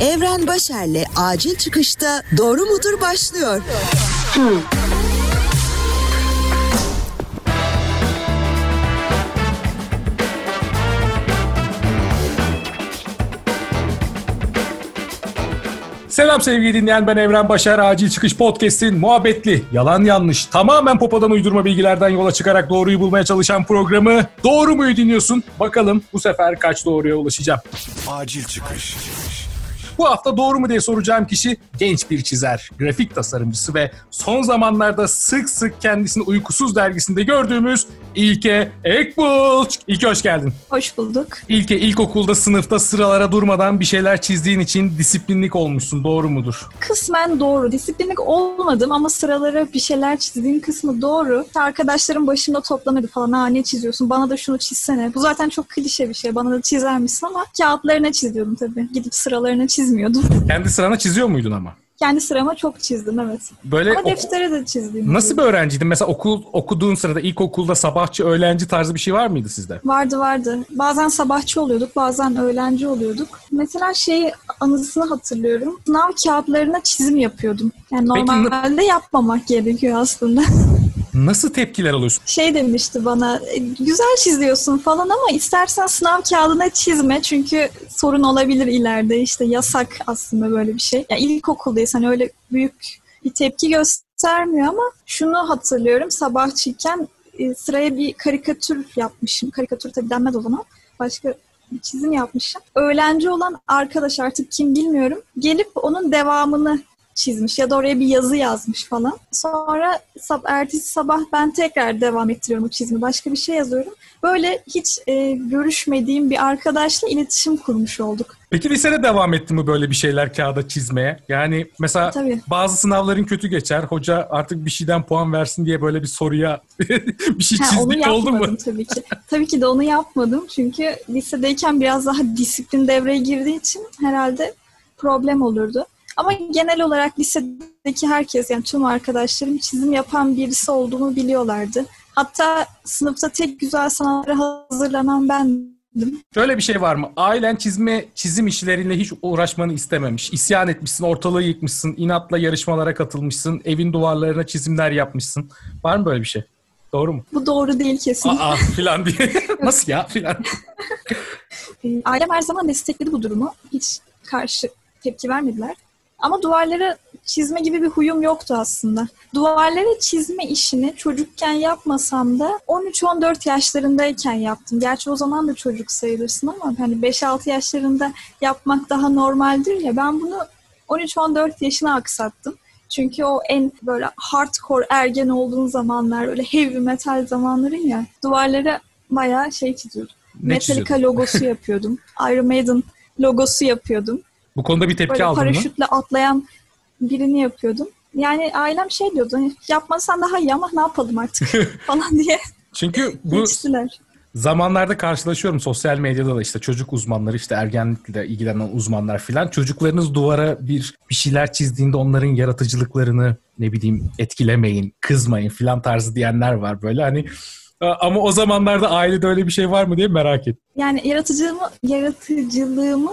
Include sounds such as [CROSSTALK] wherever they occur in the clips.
Evren Başer'le acil çıkışta doğru mudur başlıyor. Selam sevgili dinleyen ben Evren Başar. Acil Çıkış Podcast'in muhabbetli, yalan yanlış, tamamen popadan uydurma bilgilerden yola çıkarak doğruyu bulmaya çalışan programı Doğru muyu dinliyorsun? Bakalım bu sefer kaç doğruya ulaşacağım. Acil çıkış. Bu hafta doğru mu diye soracağım kişi genç bir çizer, grafik tasarımcısı ve son zamanlarda sık sık kendisini Uykusuz dergisinde gördüğümüz İlke Ekbulç. İlke hoş geldin. Hoş bulduk. İlke ilkokulda sınıfta sıralara durmadan bir şeyler çizdiğin için disiplinlik olmuşsun. Doğru mudur? Kısmen doğru. Disiplinlik olmadım ama sıralara bir şeyler çizdiğim kısmı doğru. Arkadaşlarım başımda toplanırdı falan. Ha ne çiziyorsun? Bana da şunu çizsene. Bu zaten çok klişe bir şey. Bana da çizer misin ama kağıtlarına çiziyordum tabii. Gidip sıralarına çizmiyordum. Kendi sırana çiziyor muydun ama? Kendi sırama çok çizdim evet. Böyle Ama deftere de çizdim. Nasıl bir öğrenciydin? Mesela okul okuduğun sırada ilkokulda sabahçı, öğlenci tarzı bir şey var mıydı sizde? Vardı vardı. Bazen sabahçı oluyorduk, bazen öğlenci oluyorduk. Mesela şey anısını hatırlıyorum. Sınav kağıtlarına çizim yapıyordum. Yani Peki, normalde yapmamak gerekiyor aslında. [LAUGHS] Nasıl tepkiler alıyorsun? şey demişti bana "E, güzel çiziyorsun falan ama istersen sınav kağıdına çizme çünkü sorun olabilir ileride işte yasak aslında böyle bir şey. Ya ilkokuldayız hani öyle büyük bir tepki göstermiyor ama şunu hatırlıyorum sabahçıyken e, sıraya bir karikatür yapmışım. Karikatür tabii denmez o zaman. Başka bir çizim yapmışım. Öğlenci olan arkadaş artık kim bilmiyorum. Gelip onun devamını çizmiş ya da oraya bir yazı yazmış falan. Sonra sab ertesi sabah ben tekrar devam ettiriyorum o çizimi. Başka bir şey yazıyorum. Böyle hiç e, görüşmediğim bir arkadaşla iletişim kurmuş olduk. Peki lisede devam etti mi böyle bir şeyler kağıda çizmeye? Yani mesela Tabii. bazı sınavların kötü geçer. Hoca artık bir şeyden puan versin diye böyle bir soruya [LAUGHS] bir şey çizdiğin oldu mu? tabii ki. Tabii ki de onu yapmadım. Çünkü lisedeyken biraz daha disiplin devreye girdiği için herhalde problem olurdu. Ama genel olarak lisedeki herkes yani tüm arkadaşlarım çizim yapan birisi olduğumu biliyorlardı. Hatta sınıfta tek güzel sınavlara hazırlanan bendim. Şöyle bir şey var mı? Ailen çizme, çizim işleriyle hiç uğraşmanı istememiş. İsyan etmişsin, ortalığı yıkmışsın, inatla yarışmalara katılmışsın, evin duvarlarına çizimler yapmışsın. Var mı böyle bir şey? Doğru mu? Bu doğru değil kesin. Aa filan diye. [LAUGHS] Nasıl ya filan? [LAUGHS] Ee, Ailem her zaman destekledi bu durumu. Hiç karşı tepki vermediler. Ama duvarlara çizme gibi bir huyum yoktu aslında. Duvarlara çizme işini çocukken yapmasam da 13-14 yaşlarındayken yaptım. Gerçi o zaman da çocuk sayılırsın ama hani 5-6 yaşlarında yapmak daha normaldir ya. Ben bunu 13-14 yaşına aksattım. Çünkü o en böyle hardcore ergen olduğun zamanlar, öyle heavy metal zamanların ya duvarlara bayağı şey çiziyordum. Ne Metallica çiziyordun? logosu yapıyordum. [LAUGHS] Iron Maiden logosu yapıyordum. Bu konuda bir tepki Böyle aldın mı? paraşütle atlayan birini yapıyordum. Yani ailem şey diyordu hani yapmasan daha iyi ama ne yapalım artık [LAUGHS] falan diye Çünkü bu geçtiler. zamanlarda karşılaşıyorum sosyal medyada da işte çocuk uzmanları işte ergenlikle ilgilenen uzmanlar filan çocuklarınız duvara bir bir şeyler çizdiğinde onların yaratıcılıklarını ne bileyim etkilemeyin, kızmayın filan tarzı diyenler var böyle hani ama o zamanlarda ailede öyle bir şey var mı diye merak ettim. Yani yaratıcılığımı, yaratıcılığımı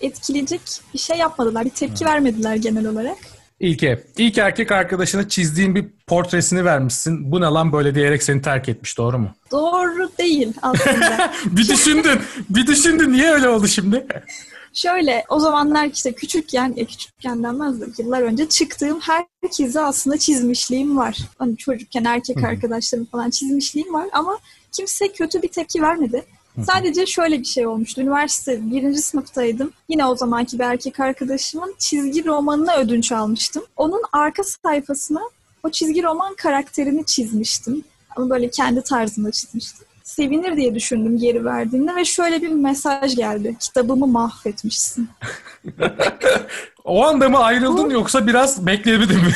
etkileyecek bir şey yapmadılar. Bir tepki vermediler genel olarak. İlke, ilk erkek arkadaşına çizdiğin bir portresini vermişsin. Bu ne lan böyle diyerek seni terk etmiş doğru mu? Doğru değil aslında. [LAUGHS] bir düşündün, bir düşündün niye öyle oldu şimdi? Şöyle o zamanlar işte küçükken, e, küçükken denmez de yıllar önce çıktığım herkese aslında çizmişliğim var. Hani çocukken erkek arkadaşlarım falan çizmişliğim var ama kimse kötü bir tepki vermedi. Sadece şöyle bir şey olmuştu. Üniversite birinci sınıftaydım. Yine o zamanki bir erkek arkadaşımın çizgi romanına ödünç almıştım. Onun arka sayfasına o çizgi roman karakterini çizmiştim. Ama böyle kendi tarzımda çizmiştim. Sevinir diye düşündüm geri verdiğinde ve şöyle bir mesaj geldi. Kitabımı mahvetmişsin. [LAUGHS] O anda mı ayrıldın yoksa biraz bekleyebildin mi?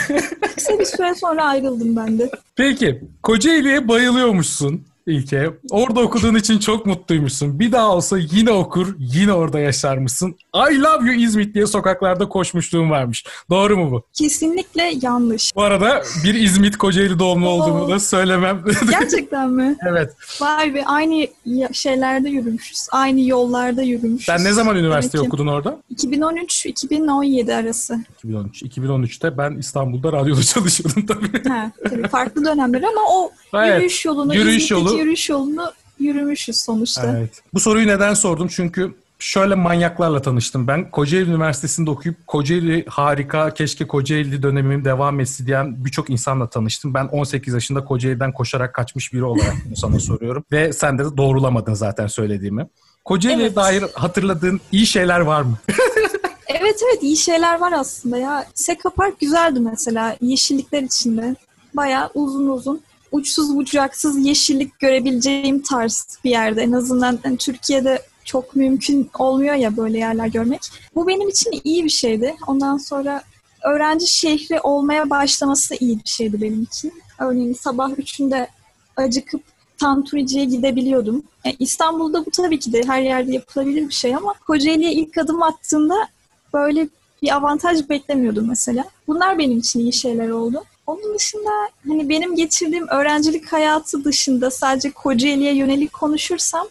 Kısa bir süre sonra ayrıldım ben de. Peki, Kocaeli'ye bayılıyormuşsun. İlke. Orada okuduğun için çok mutluymuşsun. Bir daha olsa yine okur, yine orada yaşarmışsın. I love you İzmit diye sokaklarda koşmuşluğun varmış. Doğru mu bu? Kesinlikle yanlış. Bu arada bir İzmit Kocaeli doğumlu olduğumu da söylemem. [LAUGHS] Gerçekten mi? evet. Vay be aynı şeylerde yürümüşüz. Aynı yollarda yürümüşüz. Sen ne zaman üniversite Demek ki okudun orada? 2013-2017 arası. 2013. 2013'te ben İstanbul'da radyoda [LAUGHS] çalışıyordum tabii. Ha, tabii farklı dönemler ama o Evet, yürüyüş yolunu, yürüyüş İzmit'teki yürüyüş yolunu yürümüşüz sonuçta. Evet. Bu soruyu neden sordum? Çünkü şöyle manyaklarla tanıştım ben. Kocaeli Üniversitesi'nde okuyup Kocaeli harika, keşke Kocaeli dönemim devam etsin diyen birçok insanla tanıştım. Ben 18 yaşında Kocaeli'den koşarak kaçmış biri olarak bunu sana [LAUGHS] soruyorum. Ve sen de doğrulamadın zaten söylediğimi. Kocaeli'ye Evet. dair hatırladığın iyi şeyler var mı? [LAUGHS] Evet evet iyi şeyler var aslında ya. Seka Park güzeldi mesela yeşillikler içinde. Bayağı uzun uzun uçsuz bucaksız yeşillik görebileceğim tarz bir yerde. En azından hani Türkiye'de çok mümkün olmuyor ya böyle yerler görmek. Bu benim için iyi bir şeydi. Ondan sonra öğrenci şehri olmaya başlaması iyi bir şeydi benim için. Örneğin sabah üçünde acıkıp Tanturici'ye gidebiliyordum. Yani İstanbul'da bu tabii ki de her yerde yapılabilir bir şey ama Kocaeli'ye ilk adım attığımda böyle bir avantaj beklemiyordum mesela. Bunlar benim için iyi şeyler oldu. Onun dışında hani benim geçirdiğim öğrencilik hayatı dışında sadece Kocaeli'ye yönelik konuşursam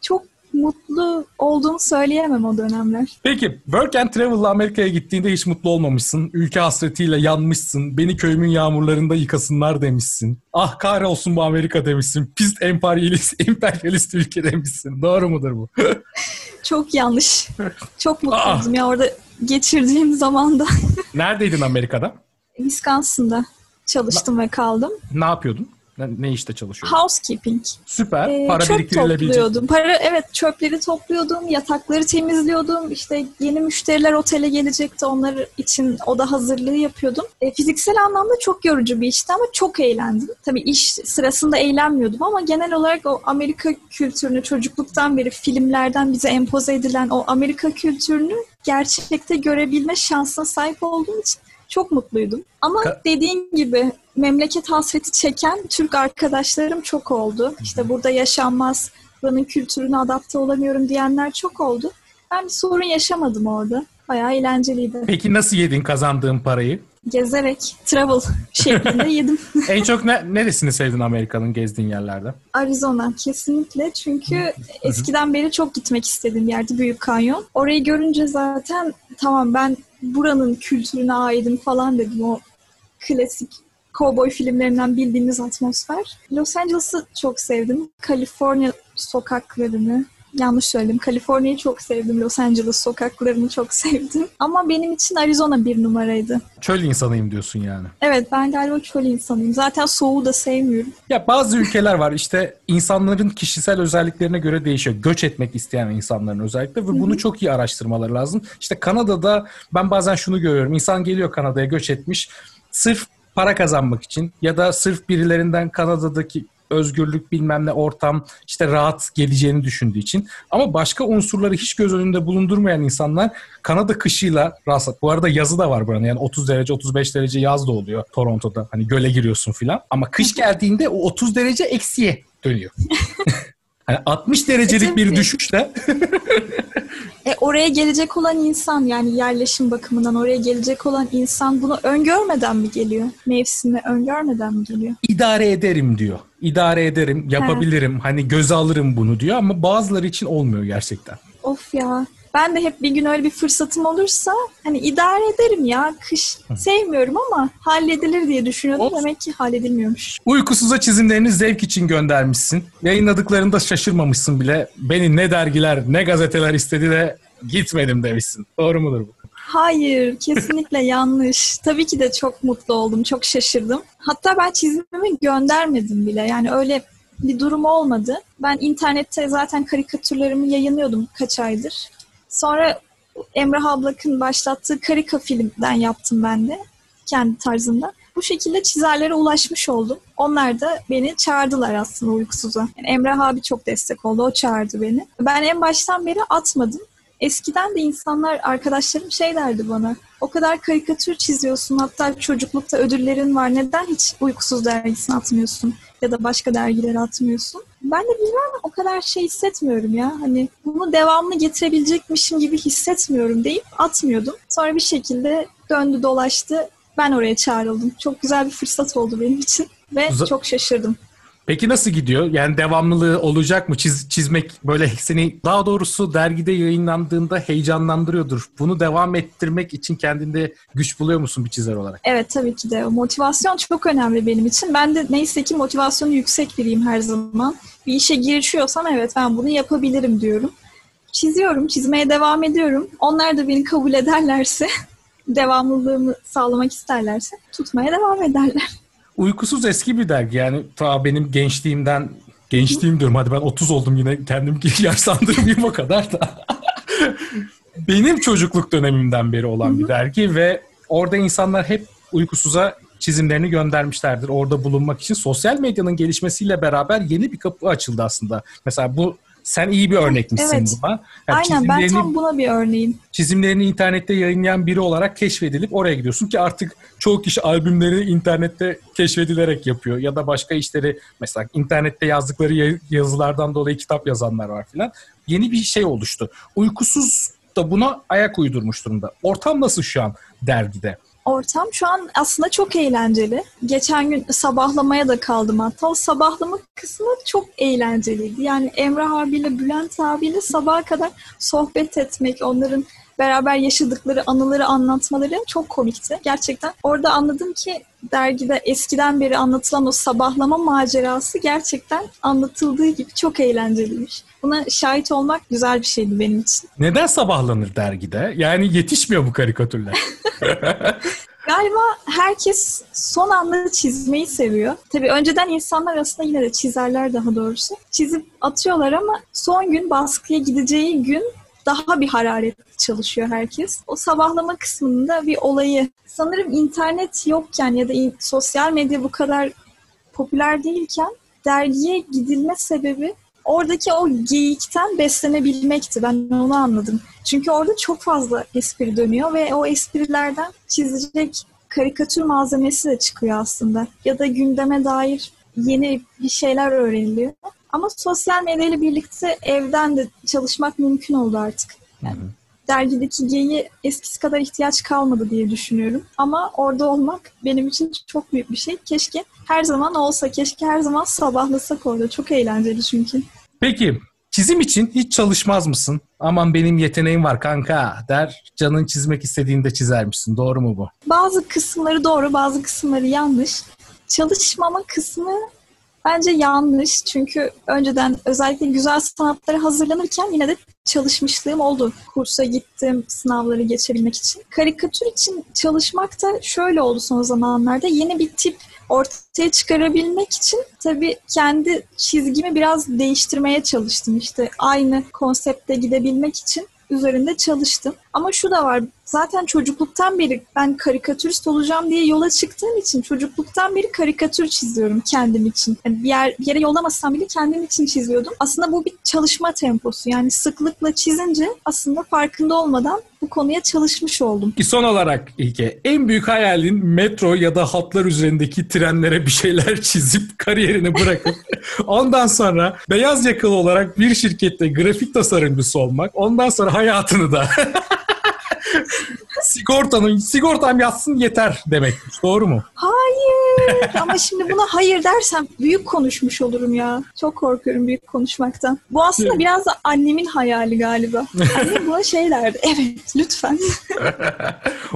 çok mutlu olduğumu söyleyemem o dönemler. Peki Work and Travel'la Amerika'ya gittiğinde hiç mutlu olmamışsın. Ülke hasretiyle yanmışsın. Beni köyümün yağmurlarında yıkasınlar demişsin. Ah kahrolsun bu Amerika demişsin. Pis emperyalist, [LAUGHS] emperyalist ülke demişsin. Doğru mudur bu? [LAUGHS] Çok yanlış. Çok [LAUGHS] mutluydum ya orada geçirdiğim zamanda. Neredeydin Amerika'da? Wisconsin'da çalıştım ve kaldım. Ne yapıyordun? Ne, ne işte çalışıyordun? Housekeeping. Süper. Ee, Para çöp topluyordum. Para evet çöpleri topluyordum, yatakları temizliyordum. İşte yeni müşteriler otele gelecekti. Onlar için oda hazırlığı yapıyordum. E, fiziksel anlamda çok yorucu bir işti ama çok eğlendim. Tabii iş sırasında eğlenmiyordum ama genel olarak o Amerika kültürünü çocukluktan beri filmlerden bize empoze edilen o Amerika kültürünü gerçekte görebilme şansına sahip olduğum için çok mutluydum. Ama Ka- dediğin gibi memleket hasreti çeken Türk arkadaşlarım çok oldu. İşte burada yaşanmaz, buranın kültürüne adapte olamıyorum diyenler çok oldu. Ben bir sorun yaşamadım orada. Bayağı eğlenceliydi. Peki nasıl yedin kazandığın parayı? Gezerek, travel [LAUGHS] şeklinde yedim. [LAUGHS] en çok ne, neresini sevdin Amerika'nın gezdiğin yerlerde? Arizona kesinlikle çünkü eskiden beri çok gitmek istediğim yerdi Büyük Kanyon. Orayı görünce zaten tamam ben buranın kültürüne aidim falan dedim o klasik kovboy filmlerinden bildiğimiz atmosfer. Los Angeles'ı çok sevdim. Kaliforniya sokaklarını yanlış söyledim. Kaliforniya'yı çok sevdim. Los Angeles sokaklarını çok [LAUGHS] sevdim. Ama benim için Arizona bir numaraydı. Çöl insanıyım diyorsun yani. Evet ben galiba çöl insanıyım. Zaten soğuğu da sevmiyorum. Ya bazı ülkeler var işte insanların kişisel özelliklerine göre değişiyor. Göç etmek isteyen insanların özellikle ve bunu çok iyi araştırmaları lazım. İşte Kanada'da ben bazen şunu görüyorum. İnsan geliyor Kanada'ya göç etmiş sırf para kazanmak için ya da sırf birilerinden Kanada'daki özgürlük bilmem ne ortam işte rahat geleceğini düşündüğü için. Ama başka unsurları hiç göz önünde bulundurmayan insanlar Kanada kışıyla rahatsız. Bu arada yazı da var buranın yani 30 derece 35 derece yaz da oluyor Toronto'da. Hani göle giriyorsun filan. Ama kış [LAUGHS] geldiğinde o 30 derece eksiye dönüyor. [LAUGHS] hani 60 derecelik bir tabii. düşüşle E, oraya gelecek olan insan yani yerleşim bakımından oraya gelecek olan insan bunu öngörmeden mi geliyor? Mevsimi öngörmeden mi geliyor? idare ederim diyor. İdare ederim, yapabilirim, hani göze alırım bunu diyor ama bazıları için olmuyor gerçekten. Of ya. Ben de hep bir gün öyle bir fırsatım olursa hani idare ederim ya. Kış sevmiyorum ama halledilir diye düşünüyordum. Demek ki halledilmiyormuş. Uykusuza çizimlerini zevk için göndermişsin. Yayınladıklarında şaşırmamışsın bile. Beni ne dergiler ne gazeteler istedi de gitmedim demişsin. Doğru mudur bu? Hayır, kesinlikle [LAUGHS] yanlış. Tabii ki de çok mutlu oldum, çok şaşırdım. Hatta ben çizimimi göndermedim bile. Yani öyle bir durum olmadı. Ben internette zaten karikatürlerimi yayınlıyordum kaç aydır. Sonra Emrah Ablak'ın başlattığı karika filmden yaptım ben de kendi tarzımda. Bu şekilde çizerlere ulaşmış oldum. Onlar da beni çağırdılar aslında uykusuza. Yani Emrah abi çok destek oldu, o çağırdı beni. Ben en baştan beri atmadım. Eskiden de insanlar, arkadaşlarım şey derdi bana. O kadar karikatür çiziyorsun, hatta çocuklukta ödüllerin var. Neden hiç uykusuz dergisini atmıyorsun? Ya da başka dergileri atmıyorsun? Ben de bilmem o kadar şey hissetmiyorum ya. Hani bunu devamlı getirebilecekmişim gibi hissetmiyorum deyip atmıyordum. Sonra bir şekilde döndü dolaştı. Ben oraya çağrıldım. Çok güzel bir fırsat oldu benim için ve Z- çok şaşırdım. Peki nasıl gidiyor? Yani devamlılığı olacak mı? Çiz, çizmek böyle seni daha doğrusu dergide yayınlandığında heyecanlandırıyordur. Bunu devam ettirmek için kendinde güç buluyor musun bir çizer olarak? Evet tabii ki de. Motivasyon çok önemli benim için. Ben de neyse ki motivasyonu yüksek biriyim her zaman. Bir işe girişiyorsam evet ben bunu yapabilirim diyorum. Çiziyorum, çizmeye devam ediyorum. Onlar da beni kabul ederlerse, [LAUGHS] devamlılığımı sağlamak isterlerse tutmaya devam ederler. Uykusuz eski bir dergi yani ta benim gençliğimden gençliğim diyorum hadi ben 30 oldum yine kendim [LAUGHS] yaşlandırmayayım o kadar da. [LAUGHS] benim çocukluk dönemimden beri olan bir dergi ve orada insanlar hep uykusuza çizimlerini göndermişlerdir orada bulunmak için. Sosyal medyanın gelişmesiyle beraber yeni bir kapı açıldı aslında. Mesela bu sen iyi bir örnekmişsin Evet. buna. Yani Aynen ben tam buna bir örneğim. çizimlerini internette yayınlayan biri olarak keşfedilip oraya gidiyorsun ki artık çoğu kişi albümleri internette keşfedilerek yapıyor ya da başka işleri mesela internette yazdıkları ya- yazılardan dolayı kitap yazanlar var filan. Yeni bir şey oluştu. Uykusuz da buna ayak uydurmuş durumda. Ortam nasıl şu an dergide? Ortam şu an aslında çok eğlenceli. Geçen gün sabahlamaya da kaldım hatta. O sabahlama kısmı çok eğlenceliydi. Yani Emrah abiyle, Bülent abiyle sabaha kadar sohbet etmek, onların beraber yaşadıkları anıları anlatmaları çok komikti. Gerçekten orada anladım ki dergide eskiden beri anlatılan o sabahlama macerası gerçekten anlatıldığı gibi çok eğlenceliymiş. Buna şahit olmak güzel bir şeydi benim için. Neden sabahlanır dergide? Yani yetişmiyor bu karikatürler. [LAUGHS] [LAUGHS] Galiba herkes son anda çizmeyi seviyor. Tabii önceden insanlar aslında yine de çizerler daha doğrusu. Çizip atıyorlar ama son gün baskıya gideceği gün daha bir hararetli çalışıyor herkes. O sabahlama kısmında bir olayı. Sanırım internet yokken ya da sosyal medya bu kadar popüler değilken dergiye gidilme sebebi oradaki o geyikten beslenebilmekti. Ben onu anladım. Çünkü orada çok fazla espri dönüyor ve o esprilerden çizecek karikatür malzemesi de çıkıyor aslında. Ya da gündeme dair yeni bir şeyler öğreniliyor. Ama sosyal medya ile birlikte evden de çalışmak mümkün oldu artık. Yani dergideki geyiğe eskisi kadar ihtiyaç kalmadı diye düşünüyorum. Ama orada olmak benim için çok büyük bir şey. Keşke her zaman olsa, keşke her zaman sabahlasak orada. Çok eğlenceli çünkü. Peki çizim için hiç çalışmaz mısın? Aman benim yeteneğim var kanka der. Canın çizmek istediğinde çizer misin? Doğru mu bu? Bazı kısımları doğru, bazı kısımları yanlış. Çalışmama kısmı bence yanlış. Çünkü önceden özellikle güzel sanatlara hazırlanırken yine de çalışmışlığım oldu. Kursa gittim sınavları geçebilmek için. Karikatür için çalışmak da şöyle oldu son zamanlarda. Yeni bir tip ortaya çıkarabilmek için tabii kendi çizgimi biraz değiştirmeye çalıştım. İşte aynı konsepte gidebilmek için üzerinde çalıştım. Ama şu da var. Zaten çocukluktan beri ben karikatürist olacağım diye yola çıktığım için çocukluktan beri karikatür çiziyorum kendim için. Yani bir, yer, bir yere yollamasam bile kendim için çiziyordum. Aslında bu bir çalışma temposu. Yani sıklıkla çizince aslında farkında olmadan bu konuya çalışmış oldum. Son olarak İlke, en büyük hayalin metro ya da hatlar üzerindeki trenlere bir şeyler [LAUGHS] çizip kariyerini bırakıp [LAUGHS] ondan sonra beyaz yakalı olarak bir şirkette grafik tasarımcısı olmak, ondan sonra hayatını da [LAUGHS] sigortanın sigortam yatsın yeter demekmiş. Doğru mu? Hayır ama şimdi buna hayır dersem büyük konuşmuş olurum ya. Çok korkuyorum büyük konuşmaktan. Bu aslında biraz da annemin hayali galiba. Annem [LAUGHS] buna şey derdi. Evet lütfen.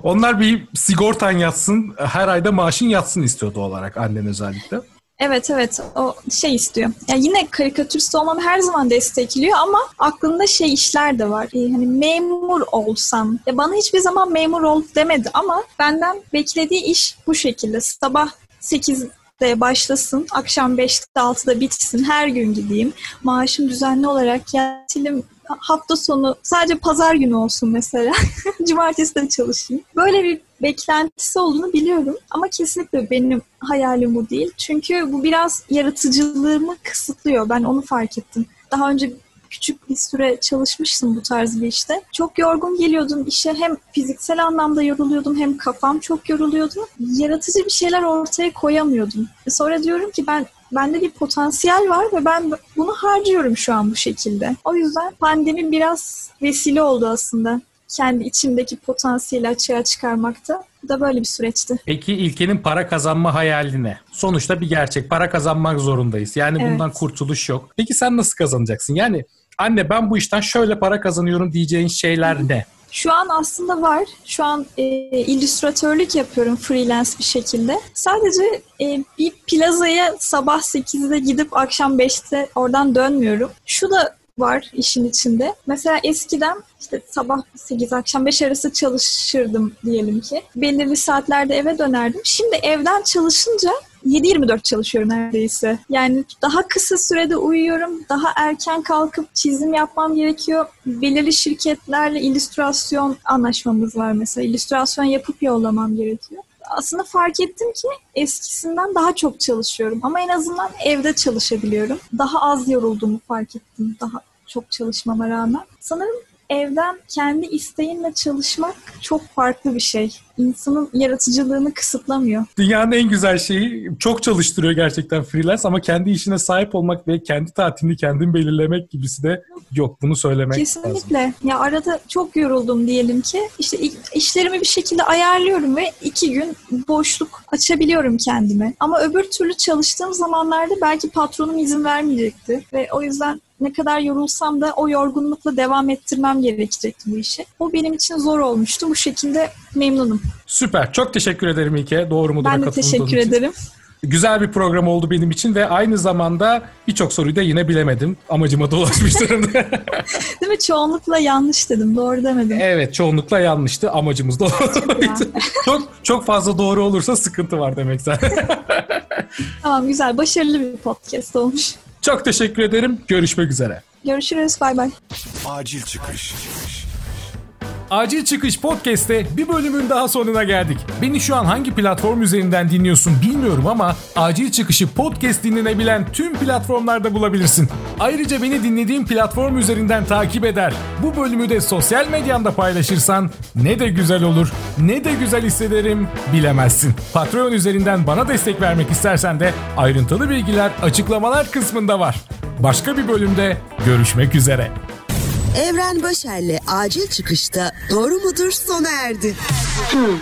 Onlar bir sigortan yatsın, her ayda maaşın yatsın istiyordu olarak annen özellikle. Evet evet o şey istiyor. Yani yine karikatürist olmamı her zaman destekliyor ama aklında şey işler de var. Ee, hani memur olsam. Ya bana hiçbir zaman memur ol demedi ama benden beklediği iş bu şekilde. Sabah 8'de başlasın, akşam 5'te 6'da bitsin, her gün gideyim. Maaşım düzenli olarak yatilim hafta sonu sadece pazar günü olsun mesela. [LAUGHS] Cumartesi de çalışayım. Böyle bir beklentisi olduğunu biliyorum ama kesinlikle benim hayalim bu değil. Çünkü bu biraz yaratıcılığımı kısıtlıyor. Ben onu fark ettim. Daha önce küçük bir süre çalışmıştım bu tarz bir işte. Çok yorgun geliyordum işe. Hem fiziksel anlamda yoruluyordum hem kafam çok yoruluyordu. Yaratıcı bir şeyler ortaya koyamıyordum. Sonra diyorum ki ben Bende bir potansiyel var ve ben bunu harcıyorum şu an bu şekilde. O yüzden pandemi biraz vesile oldu aslında kendi içimdeki potansiyeli açığa çıkarmakta. Bu da böyle bir süreçti. Peki İlke'nin para kazanma hayali ne? Sonuçta bir gerçek. Para kazanmak zorundayız. Yani evet. bundan kurtuluş yok. Peki sen nasıl kazanacaksın? Yani anne ben bu işten şöyle para kazanıyorum diyeceğin şeyler ne? Şu an aslında var. Şu an e, illüstratörlük yapıyorum freelance bir şekilde. Sadece e, bir plazaya sabah 8'de gidip akşam 5'te oradan dönmüyorum. Şu da var işin içinde. Mesela eskiden işte sabah 8 akşam 5 arası çalışırdım diyelim ki. Belirli saatlerde eve dönerdim. Şimdi evden çalışınca 7-24 çalışıyorum neredeyse. Yani daha kısa sürede uyuyorum. Daha erken kalkıp çizim yapmam gerekiyor. Belirli şirketlerle illüstrasyon anlaşmamız var mesela. İllüstrasyon yapıp yollamam gerekiyor aslında fark ettim ki eskisinden daha çok çalışıyorum. Ama en azından evde çalışabiliyorum. Daha az yorulduğumu fark ettim. Daha çok çalışmama rağmen. Sanırım evden kendi isteğinle çalışmak çok farklı bir şey. İnsanın yaratıcılığını kısıtlamıyor. Dünyanın en güzel şeyi çok çalıştırıyor gerçekten freelance ama kendi işine sahip olmak ve kendi tatilini kendin belirlemek gibisi de yok. Bunu söylemek Kesinlikle. lazım. Ya arada çok yoruldum diyelim ki. İşte işlerimi bir şekilde ayarlıyorum ve iki gün boşluk açabiliyorum kendime. Ama öbür türlü çalıştığım zamanlarda belki patronum izin vermeyecekti ve o yüzden ne kadar yorulsam da o yorgunlukla devam ettirmem gerekecekti bu işi. O benim için zor olmuştu. Bu şekilde memnunum. Süper. Çok teşekkür ederim İlke. Doğru mudur? Ben de teşekkür ederim. Güzel bir program oldu benim için ve aynı zamanda birçok soruyu da yine bilemedim. Amacıma dolaşmış durumda. [LAUGHS] [LAUGHS] Değil mi? Çoğunlukla yanlış dedim. Doğru demedim. Evet çoğunlukla yanlıştı. Amacımız doğru. çok çok fazla doğru olursa sıkıntı var demek zaten. tamam güzel. Başarılı bir podcast olmuş. Çok teşekkür ederim. Görüşmek üzere. Görüşürüz. Bay bay. Acil çıkış. Acil Çıkış Podcast'te bir bölümün daha sonuna geldik. Beni şu an hangi platform üzerinden dinliyorsun bilmiyorum ama Acil Çıkış'ı podcast dinlenebilen tüm platformlarda bulabilirsin. Ayrıca beni dinlediğin platform üzerinden takip eder. Bu bölümü de sosyal medyanda paylaşırsan ne de güzel olur, ne de güzel hissederim bilemezsin. Patreon üzerinden bana destek vermek istersen de ayrıntılı bilgiler açıklamalar kısmında var. Başka bir bölümde görüşmek üzere. Evren Başer'le acil çıkışta doğru mudur sona erdi. Hmm.